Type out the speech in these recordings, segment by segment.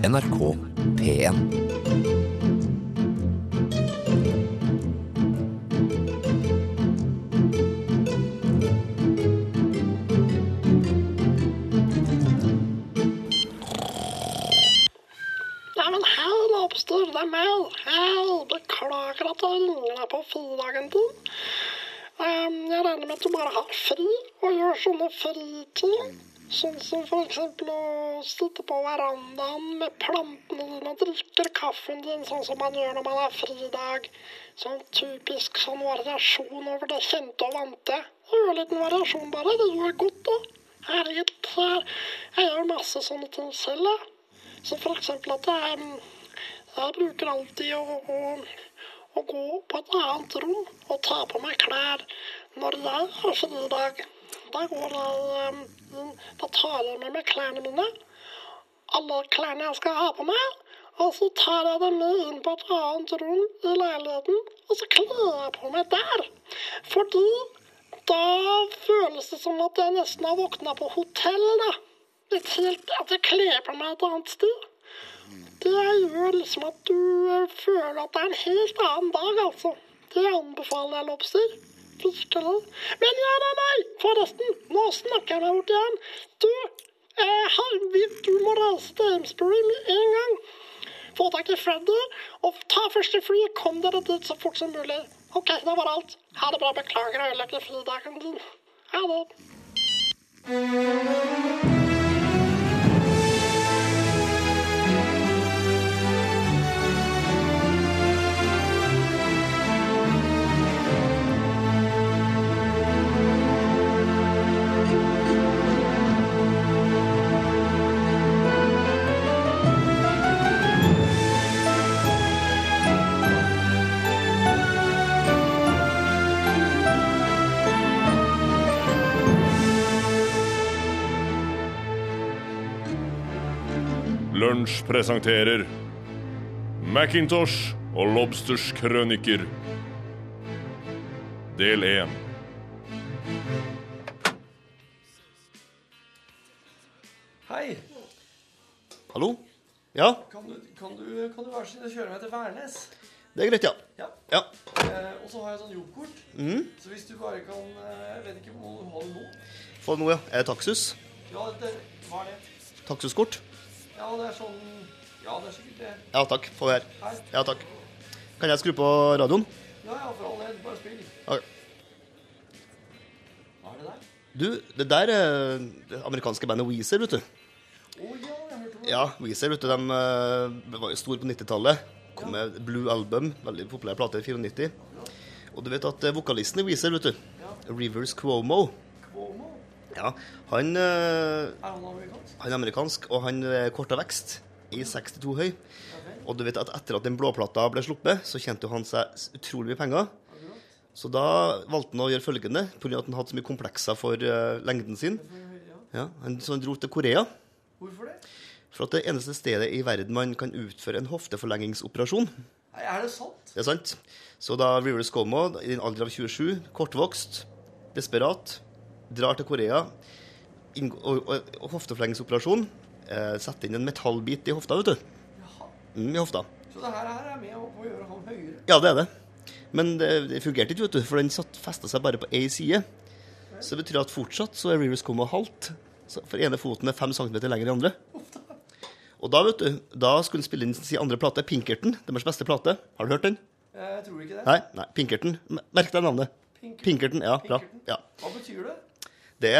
NRK P1. Ja, men hei, Lobster, det er meg. Hei, beklager at jeg ringer på fridagen din. Um, jeg regner med at du bare har fri og gjør sånne friting. Sånn som eksempel å sitte på verandaen med plantene dine og drikke kaffen din, sånn som man gjør når man har fridag. Sånn typisk sånn variasjon over det kjente og vante. Gjør liten variasjon bare, det gjør godt da. Herregud, jeg, gjør masse sånne ting selv, jeg. Så eksempel at jeg, jeg bruker alltid å, å, å gå på et annet rom og ta på meg klær når jeg har fridag. Da går jeg da tar jeg med klærne mine, alle klærne jeg skal ha på meg, og så tar jeg dem med inn på et annet rom i leiligheten, og så kler jeg på meg der. Fordi da føles det som at jeg nesten har våkna på hotell, et helt, at jeg kler på meg et annet sted. Det gjør liksom at du eh, føler at det er en helt annen dag, altså. Det anbefaler jeg, Lobster. Virkelig. Men ja, nei, nei, forresten, nå snakker jeg meg bort igjen. Du, eh, har, du må reise til Amesbury med en gang. Få tak i Freddy, og ta første fly. Kom dere dit så fort som mulig. OK, det var alt. Ha det bra. Beklager å ødelegge fridagen din. Ha det. Lunsj presenterer Macintosh og Lobsters krøniker. Del 1. Hei, Hallo? Ja, kan du, kan, du, kan du være så snill å kjøre meg til Værnes? det er greit, ja. Ja. Ja. Eh, og så har jeg sånn jobbkort. Så hvis du bare kan eh, Jeg vet ikke hvor du har det nå? Få det nå, ja. Er det taksus? Ja, det, hva er det? Taxuskort? Ja, det er sånn Ja, det er sikkert det. Ja takk. Få det her. Ja takk. Kan jeg skru på radioen? Ja, ja, for all del. Bare spill. Okay. Hva er det der? Du, det der er det amerikanske bandet Weezer, vet du. Å ja, jeg hørte det. Ja, Weezer, vet du, de eh, var jo store på 90-tallet. Kom med Blue Album, veldig populær plate i 94. Og du vet at eh, vokalisten i Weezer, vet du, Rivers Cuomo? Ja, han, eh, Er han amerikansk? han er amerikansk, og han er kort av vekst, i 62 høy. Og du vet at etter at den blåplata ble sluppet, så tjente han seg utrolig mye penger. Så da valgte han å gjøre følgende, pga. at han hadde så mye komplekser for uh, lengden sin. Ja, han, så han dro til Korea. Hvorfor det? For at det eneste stedet i verden man kan utføre en hofteforlengingsoperasjon. Er det sant? Det er sant. Så da Rivers Cuomo, i en alder av 27, kortvokst, desperat, drar til Korea hofteforlengingsoperasjon, eh, setter inn en metallbit i hofta, vet du. Jaha. Mm, I hofta. Så det her, her er med på å gjøre ham høyere? Ja, det er det. Men det, det fungerte ikke, vet du, for den satt festa seg bare på én side. Så det betyr at fortsatt så er Rivers kommet halvt. For ene foten er fem centimeter lenger enn andre. Og da, vet du, da skulle han spille inn sin andre plate, Pinkerton. Deres beste plate. Har du hørt den? Jeg tror ikke det. Nei, nei, Pinkerton. Merk deg navnet. Pinkerton. Pinkerton, ja, bra. Pinkerton. Ja. Hva betyr det? Det,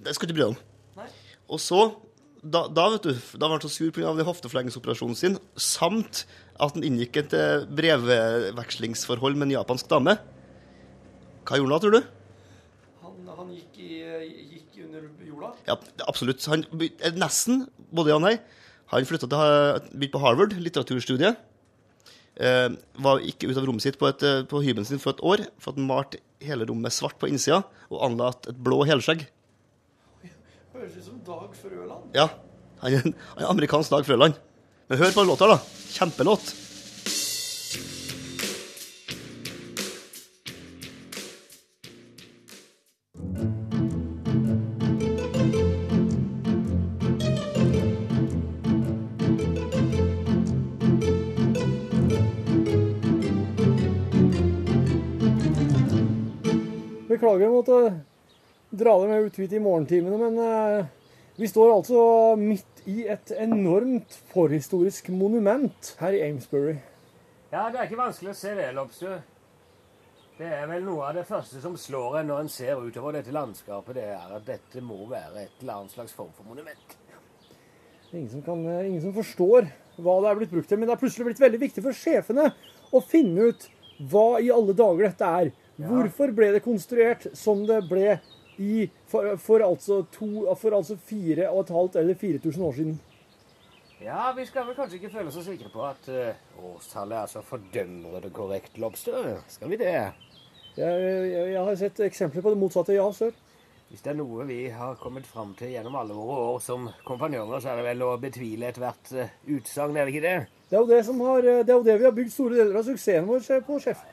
det skal du ikke bry deg om. Nei. Og så, da, da vet du, da var han så sur pga. hofteforlengingsoperasjonen sin, samt at han inngikk et eh, brevvekslingsforhold med en japansk dame. Hva gjorde han da, tror du? Han, han gikk, i, gikk under jorda? Ja, absolutt. Han eh, nesten, både ja og nei. Han flytta til på Harvard, litteraturstudiet. Eh, var ikke ute av rommet sitt på, et, eh, på hybelen sin for et år, for at han malte hele rommet svart på innsida og anla et blå helskjegg. Høres ut som Dag Frøland. Ja, han er en er amerikansk Dag Frøland. Men hør på låta, da. Kjempelåt. Beklager jeg måtte dra dere med ut hit i morgentimene, men eh, vi står altså midt i et enormt forhistorisk monument her i Amesbury. Ja, det er ikke vanskelig å se det, Lobstø. Det er vel noe av det første som slår en når en ser utover dette landskapet, det er at dette må være et eller annet slags form for monument. Det er ingen som, kan, eh, ingen som forstår hva det er blitt brukt til, men det er plutselig blitt veldig viktig for sjefene å finne ut hva i alle dager dette er. Hvorfor ble det konstruert som det ble i, for, for, altså to, for altså fire og et halvt eller 4000 år siden? Ja, vi skal vel kanskje ikke føle oss så sikre på at uh, årstallet er så fordømmende korrekt, Lobster. Skal vi det? Jeg, jeg, jeg har sett eksempler på det motsatte, ja, sør. Hvis det er noe vi har kommet fram til gjennom alle våre år som kompanjonger, så er det vel å betvile ethvert uh, utsagn, er det ikke det? Det er, jo det, som har, det er jo det vi har bygd store deler av suksessen vår på, sjef.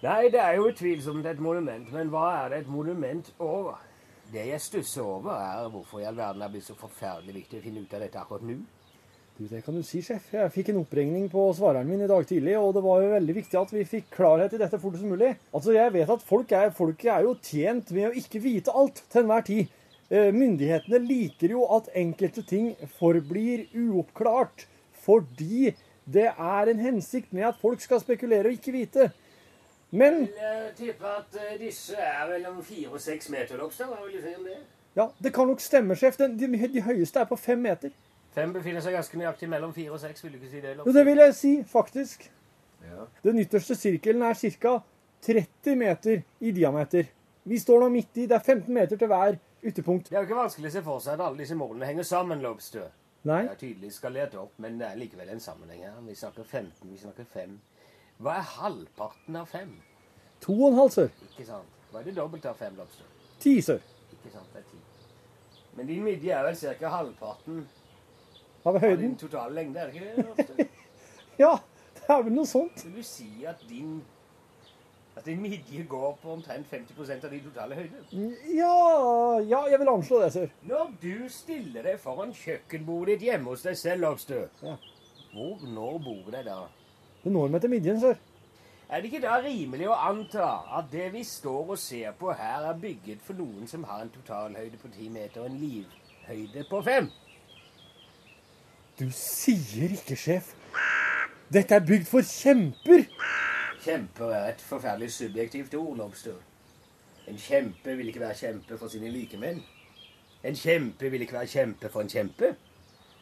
Nei, det er jo utvilsomt et monument, men hva er det et monument over? Det jeg stusser over, er hvorfor i all verden det er blitt så forferdelig viktig å finne ut av dette akkurat nå. Du, Det kan du si, sjef. Jeg fikk en oppringning på svareren min i dag tidlig, og det var jo veldig viktig at vi fikk klarhet i dette fortest mulig. Altså, Jeg vet at folk er, folk er jo tjent med å ikke vite alt til enhver tid. Eh, Myndighetene liker jo at enkelte ting forblir uoppklart, fordi det er en hensikt med at folk skal spekulere og ikke vite. Men Jeg tipper at eh, disse er mellom fire og seks meter, Lobstø. Hva vil du si om det? ja, det kan nok stemme, sjef. Den, de, de høyeste er på fem meter. Fem befinner seg ganske nøyaktig mellom fire og seks, vil du ikke si det? Jo, det vil jeg si, faktisk. Ja. Den ytterste sirkelen er ca. 30 meter i diameter. Vi står nå midt i. Det er 15 meter til hver ytterpunkt. Det er jo ikke vanskelig å se for seg at alle disse målene henger sammen, Lobstø. Nei, Det er tydelig skalert opp, men det er likevel en sammenheng her. Vi snakker 15, vi snakker 5. Hva er halvparten av fem? to og en halv, sør. Ikke sant? Hva er det dobbelt av fem, Lobster? Ti, sør. Ikke sant, det er ti. Men din midje er vel ca. halvparten Av av din totale lengde, er det ikke det? Ja, det er vel noe sånt. Vil du si at din at din midje går på omtrent 50% av din totale høyde? Ja, ja, jeg vil anslå det, sør. Når du stiller deg foran kjøkkenbordet ditt hjemme hos deg selv, Lobster, Ja. hvor når bordet deg da? Det når meg til midjen, sør. Er det ikke da rimelig å anta at det vi står og ser på her, er bygget for noen som har en totalhøyde på ti meter og en livhøyde på fem? Du sier ikke, sjef. Dette er bygd for kjemper. Kjemper er et forferdelig subjektivt ord, Lobster. En kjempe vil ikke være kjempe for sine likemenn. En kjempe vil ikke være kjempe for en kjempe.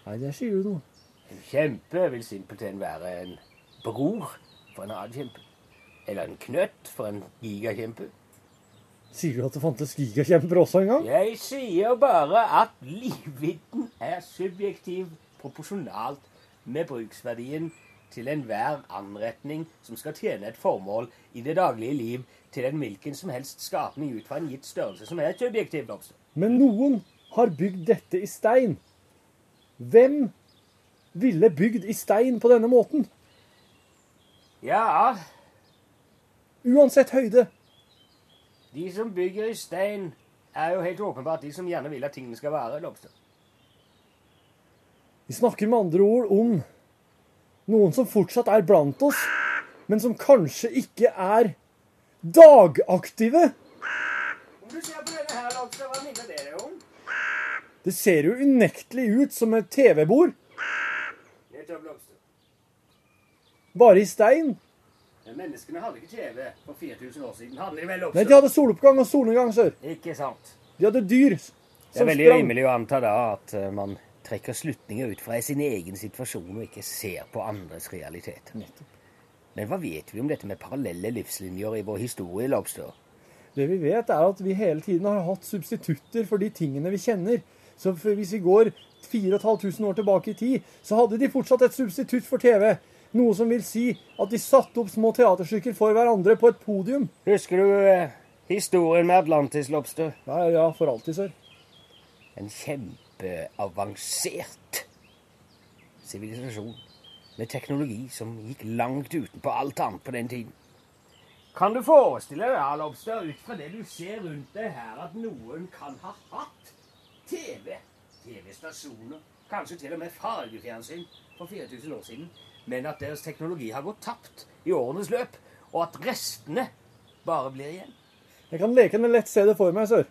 Nei, der sier du noe. En kjempe vil simpelthen være en bror for en annen kjempe. Eller en knøtt for en gigakjempe. Sier du at det fantes gigakjemper også en gang? Jeg sier bare at livvidden er subjektiv proporsjonalt med bruksverdien til enhver anretning som skal tjene et formål i det daglige liv til en hvilken som helst skapning ut fra en gitt størrelse som er subjektiv. Lobster. Men noen har bygd dette i stein. Hvem ville bygd i stein på denne måten? Ja, Uansett høyde. de som bygger i stein, er jo helt åpenbart de som gjerne vil at tingene skal være. Lobster. Vi snakker med andre ord om noen som fortsatt er blant oss, men som kanskje ikke er dagaktive. Om du ser på denne her, Lobster, hva minner det deg om? Det ser jo unektelig ut som et TV-bord, Nettopp, Lobster. Bare i stein. Men menneskene hadde ikke TV for 4000 år siden. Hadde de vel, også? Nei, de hadde soloppgang og solnedgang, sør. Ikke sant. De hadde dyr som sprang. Det er veldig sprang. rimelig å anta da at eh, man trekker slutninger ut fra sin egen situasjon og ikke ser på andres realiteter. Men hva vet vi om dette med parallelle livslinjer i vår historie, Lobster? Det vi vet, er at vi hele tiden har hatt substitutter for de tingene vi kjenner. Så hvis vi går 4500 år tilbake i tid, så hadde de fortsatt et substitutt for TV. Noe som vil si at de satte opp små teaterstykker for hverandre på et podium. Husker du eh, historien med Atlantis, Lobster? Ja, ja, for alltid, sør. En kjempeavansert sivilisasjon med teknologi som gikk langt utenpå alt annet på den tiden. Kan du forestille deg, Lobster, ut fra det du ser rundt deg her, at noen kan ha hatt TV, TV-stasjoner, kanskje til og med fargefjernsyn for 4000 år siden, men at deres teknologi har gått tapt i årenes løp, og at restene bare blir igjen? Jeg kan lekende lett se det for meg, sør.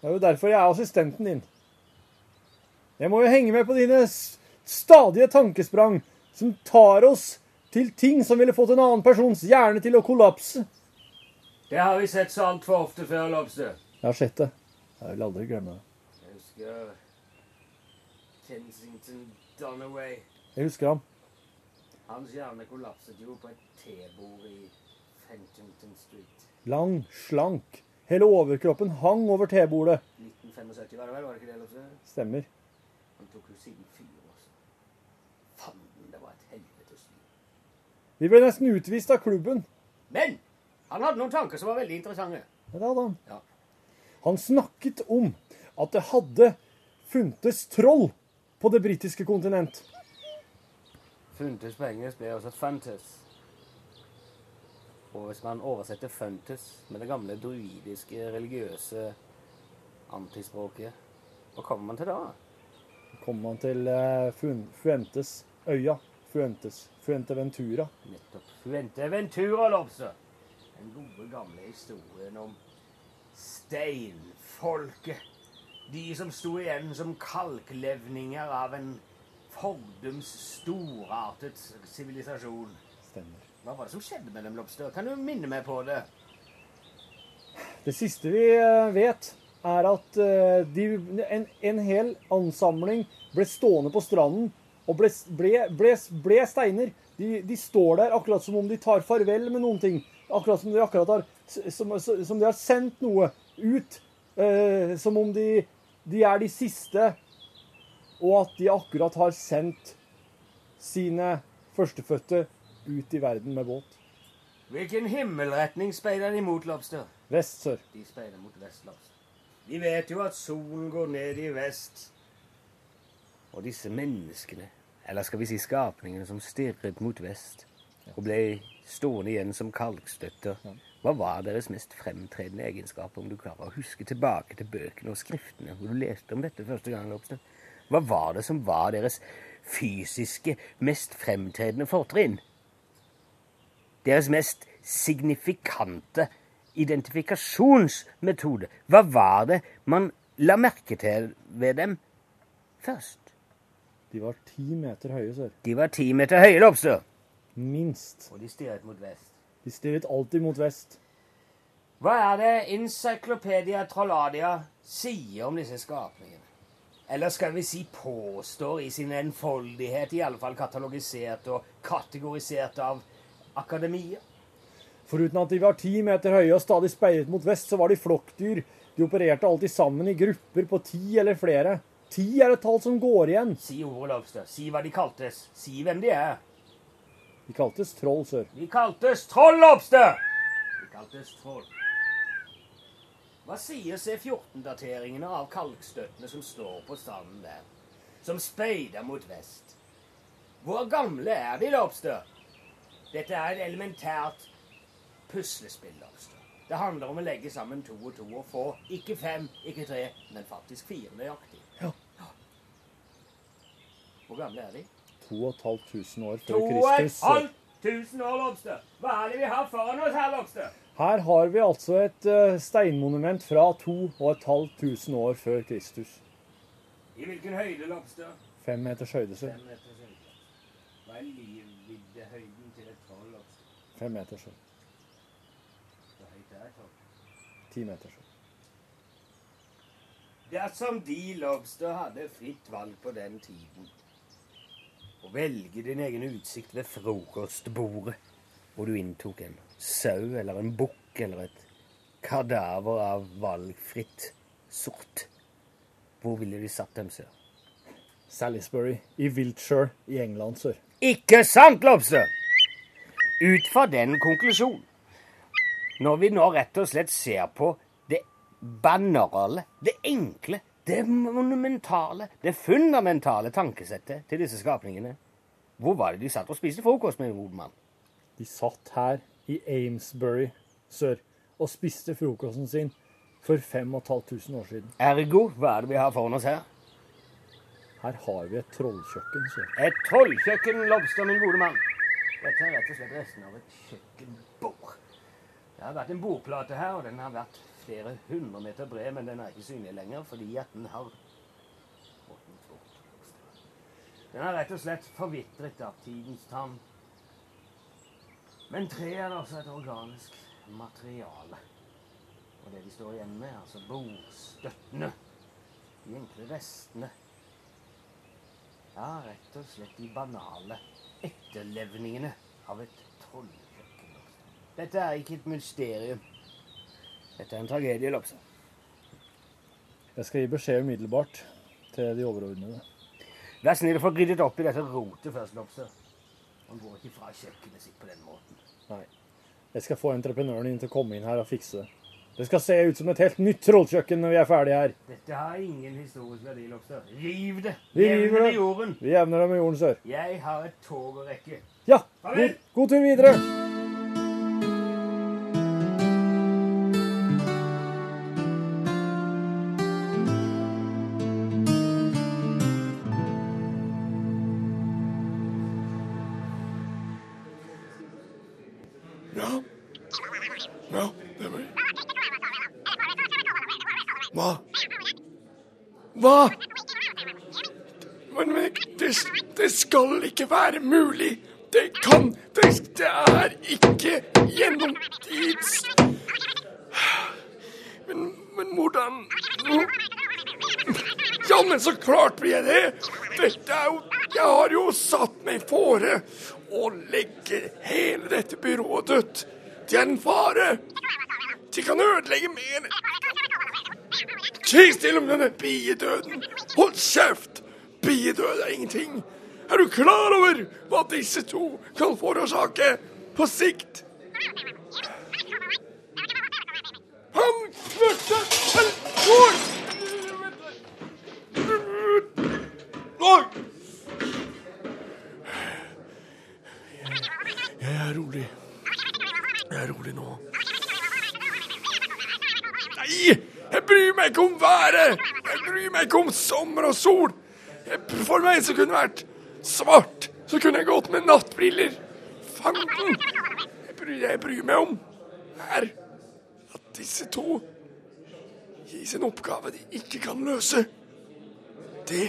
Det er jo derfor jeg er assistenten din. Jeg må jo henge med på dine stadige tankesprang som tar oss til ting som ville fått en annen persons hjerne til å kollapse. Det har vi sett så altfor ofte før, Lobster. Jeg har sett det. Jeg vil aldri glemme det. Jeg husker Kensington Dunaway. Jeg husker ham. Hans hjerne kollapset jo på et T-bord i Fentington Street. Lang, slank. Hele overkroppen hang over T-bordet. 1975 var det vel, var det ikke det? Lobster? Stemmer. Han tok jo siden år siden. Fanden, det var et helvetes liv. Vi ble nesten utvist av klubben. Men han hadde noen tanker som var veldig interessante. Ja, det hadde han. Ja. Han snakket om at det hadde funtes troll på det britiske kontinent. Funtus på engelsk blir også funtus. Og hvis man oversetter funtus med det gamle druidiske, religiøse antispråket, hva kommer man til da? Kommer man til Fun Fuentes øya. Fuentes. Fuenteventura. Nettopp. Fuente Ventura Lobster. Den gode, gamle historien om steinfolket. De som sto igjen som kalklevninger av en fordums storartet sivilisasjon. Stemmer. Hva var det som skjedde med dem, Lobster? Kan du minne meg på det? Det siste vi eh, vet, er at eh, de, en, en hel ansamling ble stående på stranden og ble, ble, ble, ble steiner. De, de står der akkurat som om de tar farvel med noen ting. Akkurat som de akkurat har, som, som de har sendt noe ut. eh, som om de, de er de siste, og at de akkurat har sendt sine førstefødte ut i verden med båt. Hvilken himmelretning speider de mot, Lobster? Vest, sør. De speider mot vest, Lobster. De vet jo at solen går ned i vest. Og disse menneskene, eller skal vi si skapningene som stirret mot vest, og ble stående igjen som kalkstøtter, hva var deres mest fremtredende egenskap, om du klarer å huske tilbake til bøkene og skriftene hvor du leste om dette første gang, Lobster? Hva var det som var deres fysiske, mest fremtredende fortrinn? Deres mest signifikante identifikasjonsmetode. Hva var det man la merke til ved dem først? De var ti meter høye, sør. De var ti meter høye, Lobster. Minst. Og de stirret mot vest. De stirret alltid mot vest. Hva er det Encyclopedia Trolladia sier om disse skapningene? Eller skal vi si påstår i sin enfoldighet, i alle fall katalogisert og kategorisert av akademia? Foruten at de var ti meter høye og stadig speilet mot vest, så var de flokkdyr. De opererte alltid sammen i grupper på ti eller flere. Ti er et tall som går igjen. Si ordet, Lobster. Si hva de kaltes. Si hvem de er. De kaltes troll, sør. De kaltes troll, Lobster! De kaltes troll. Hva sier C14-dateringene av kalkstøttene som står på stranden der? Som speider mot vest. Hvor gamle er de, Lobster? Dette er et elementært puslespill, Lobster. Det handler om å legge sammen to og to og få ikke fem, ikke tre, men faktisk fire nøyaktig. Ja. Hvor gamle er de? 2500 år før Kristus. sør. halvt tusen år, Lobster. Hva er det vi har foran oss her, Lobster? Her har vi altså et eh, steinmonument fra 2500 år før Kristus. I hvilken høyde, Lobster? Fem meters høyde, sør. Fem meters høyde. Hva er livviddehøyden til et troll, Lobster? Fem meters høyde. Hvor høyt er trollet? troll? Ti meters høyde. Dersom de, Lobster, hadde fritt valg på den tiden, å velge din egen utsikt ved frokostbordet, hvor du inntok en sau eller en bukk eller et kadaver av valgfritt sort, hvor ville de satt dem, sør? Salisbury i Wiltshire i England, sør. Ikke sant, Lobster? Ut fra den konklusjonen, når vi nå rett og slett ser på det banale, det enkle, det monumentale, det fundamentale tankesettet til disse skapningene, hvor var det de satt og spiste frokost med, Woodman? De satt her i Amesbury sør og spiste frokosten sin for 5500 år siden. Ergo, hva er det vi har foran oss her? Her har vi et trollkjøkken, sør. Et trollkjøkken, Lobster, min gode mann. Dette er rett og slett resten av et kjøkkenbord. Det har vært en bordplate her, og den har vært flere hundre meter bred, men den er ikke synlig lenger fordi at den har. Den har rett og slett forvitret av tidens tann. Men treet er også et organisk materiale. Og det de står igjen med, er altså bordstøttene. De enkle restene. Ja, rett og slett de banale etterlevningene av et trollkjøkken. Dette er ikke et mysterium. Dette er en tragedie, Lopse. Jeg skal gi beskjed umiddelbart til de overordnede. Vær snill å få ryddet opp i dette rotet først, Lopse. Han går ikke fra kjøkkenet sitt på den måten. Nei. Jeg skal få entreprenøren din til å komme inn her og fikse det. Det skal se ut som et helt nytt trollkjøkken når vi er ferdige her. Dette har ingen historisk verdi, Lopse. Riv det! Vi jevner river det med jorden. Vi jevner det med jorden, sør. Jeg har et tog å rekke. Ja, god, god tur videre. Ikke være mulig. Det kan Det, det er ikke gjennomtids... Men, men hvordan Ja, men så klart blir jeg det. Dette er jo Jeg har jo satt meg fore å legge hele dette byrået dødt. Det er en fare. De kan ødelegge mer. Ti stille om denne biedøden. Hold kjeft! Biedød er ingenting. Er du klar over hva disse to kan forårsake på sikt? Han flørte til! Oi! Jeg er rolig. Jeg er rolig nå. Nei! Jeg bryr meg ikke om været! Jeg bryr meg ikke om sommer og sol! For meg så kunne det vært svart. Så kunne jeg gått med nattbriller. Fanten! Jeg jeg bryr meg om, er at disse to gis en oppgave de ikke kan løse. Det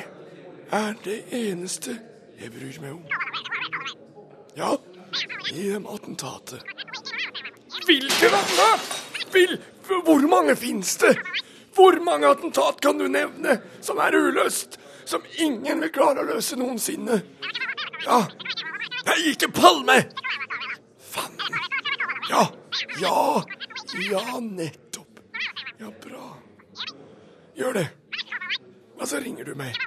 er det eneste jeg bryr meg om. Ja, gi dem attentatet. Hvilken attentat? Vil, hvor mange fins det? Hvor mange attentat kan du nevne som er uløst? Som ingen vil klare å løse noensinne? Ja. Nei, ikke Palme! Fanden. Ja. Ja. Ja, nettopp. Ja, bra. Gjør det. Og så ringer du meg.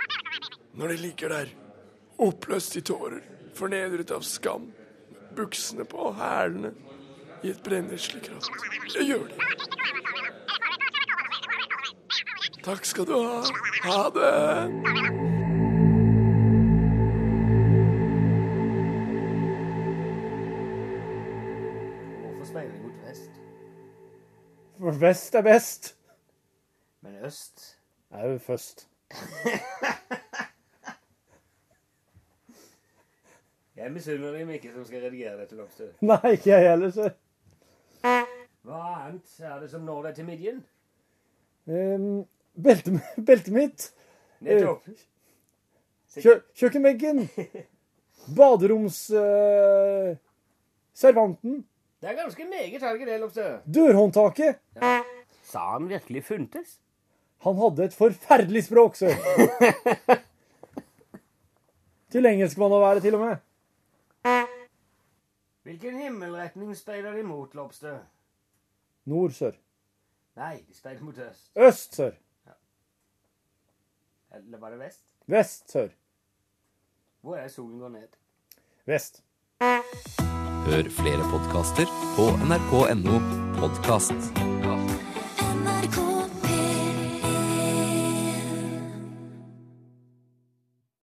Når de ligger der, oppløst i tårer, fornedret av skam, buksene på hælene, i et brenneslig kraft. Jeg gjør det. Takk skal du ha. Ha det. Hvorfor speiler mot vest? For vest er best. Men øst Er jo først. Jeg misunner dem ikke som skal redigere dette lobster. Nei, ikke jeg heller, så. Hva annet er det som når deg til midjen? Um, beltet, beltet mitt. Nettopp. Kjø, kjøkkenbenken. Baderoms... Uh, servanten. Det er ganske meget, er det ikke det? Dørhåndtaket. Sa han virkelig funtes? Han hadde et forferdelig språk, sør. Til engelskmann å være, til og med. Hvilken himmelretning speiler de mot, lobster? Nord, sør. Nei, de speiler mot øst. Øst, sør. Eller var det vest? Vest, sør. Hvor er solen går ned? Vest. Hør flere podkaster på nrk.no podkast.